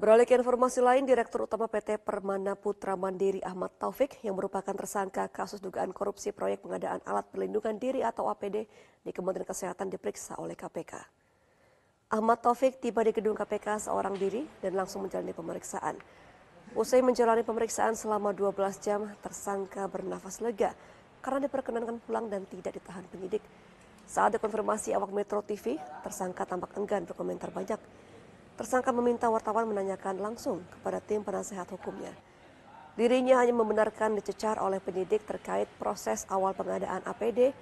Beralih ke informasi lain, Direktur Utama PT Permana Putra Mandiri Ahmad Taufik yang merupakan tersangka kasus dugaan korupsi proyek pengadaan alat perlindungan diri atau APD di Kementerian Kesehatan diperiksa oleh KPK. Ahmad Taufik tiba di gedung KPK seorang diri dan langsung menjalani pemeriksaan. Usai menjalani pemeriksaan selama 12 jam, tersangka bernafas lega karena diperkenankan pulang dan tidak ditahan penyidik. Saat dikonfirmasi awak Metro TV, tersangka tampak enggan berkomentar banyak. Tersangka meminta wartawan menanyakan langsung kepada tim penasehat hukumnya. Dirinya hanya membenarkan dicecar oleh penyidik terkait proses awal pengadaan APD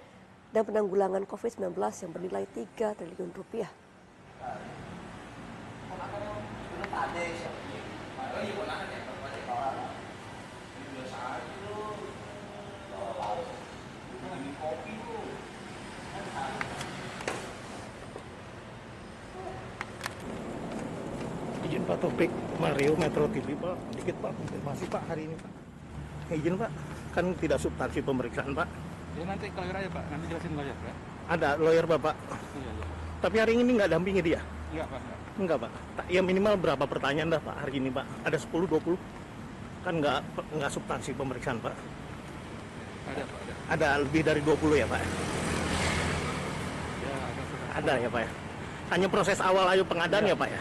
dan penanggulangan COVID-19 yang bernilai 3 triliun rupiah. Izin Pak Topik, Mario Metro TV Pak, dikit Pak, konfirmasi Pak hari ini Pak. Izin Pak, kan tidak substansi pemeriksaan Pak. Ya nanti kalau aja Pak, nanti jelasin lawyer ya. Ada lawyer Bapak, Iya, iya. tapi hari ini nggak dampingi dia? Enggak Pak, enggak. Enggak Pak, ya minimal berapa pertanyaan dah Pak hari ini Pak? Ada 10-20? Kan nggak nggak substansi pemeriksaan Pak. Ada Pak, ada. Ada lebih dari 20 ya Pak? Ya, ada. Ada ya Pak ya? Hanya proses awal ayo pengadaan ya Pak ya?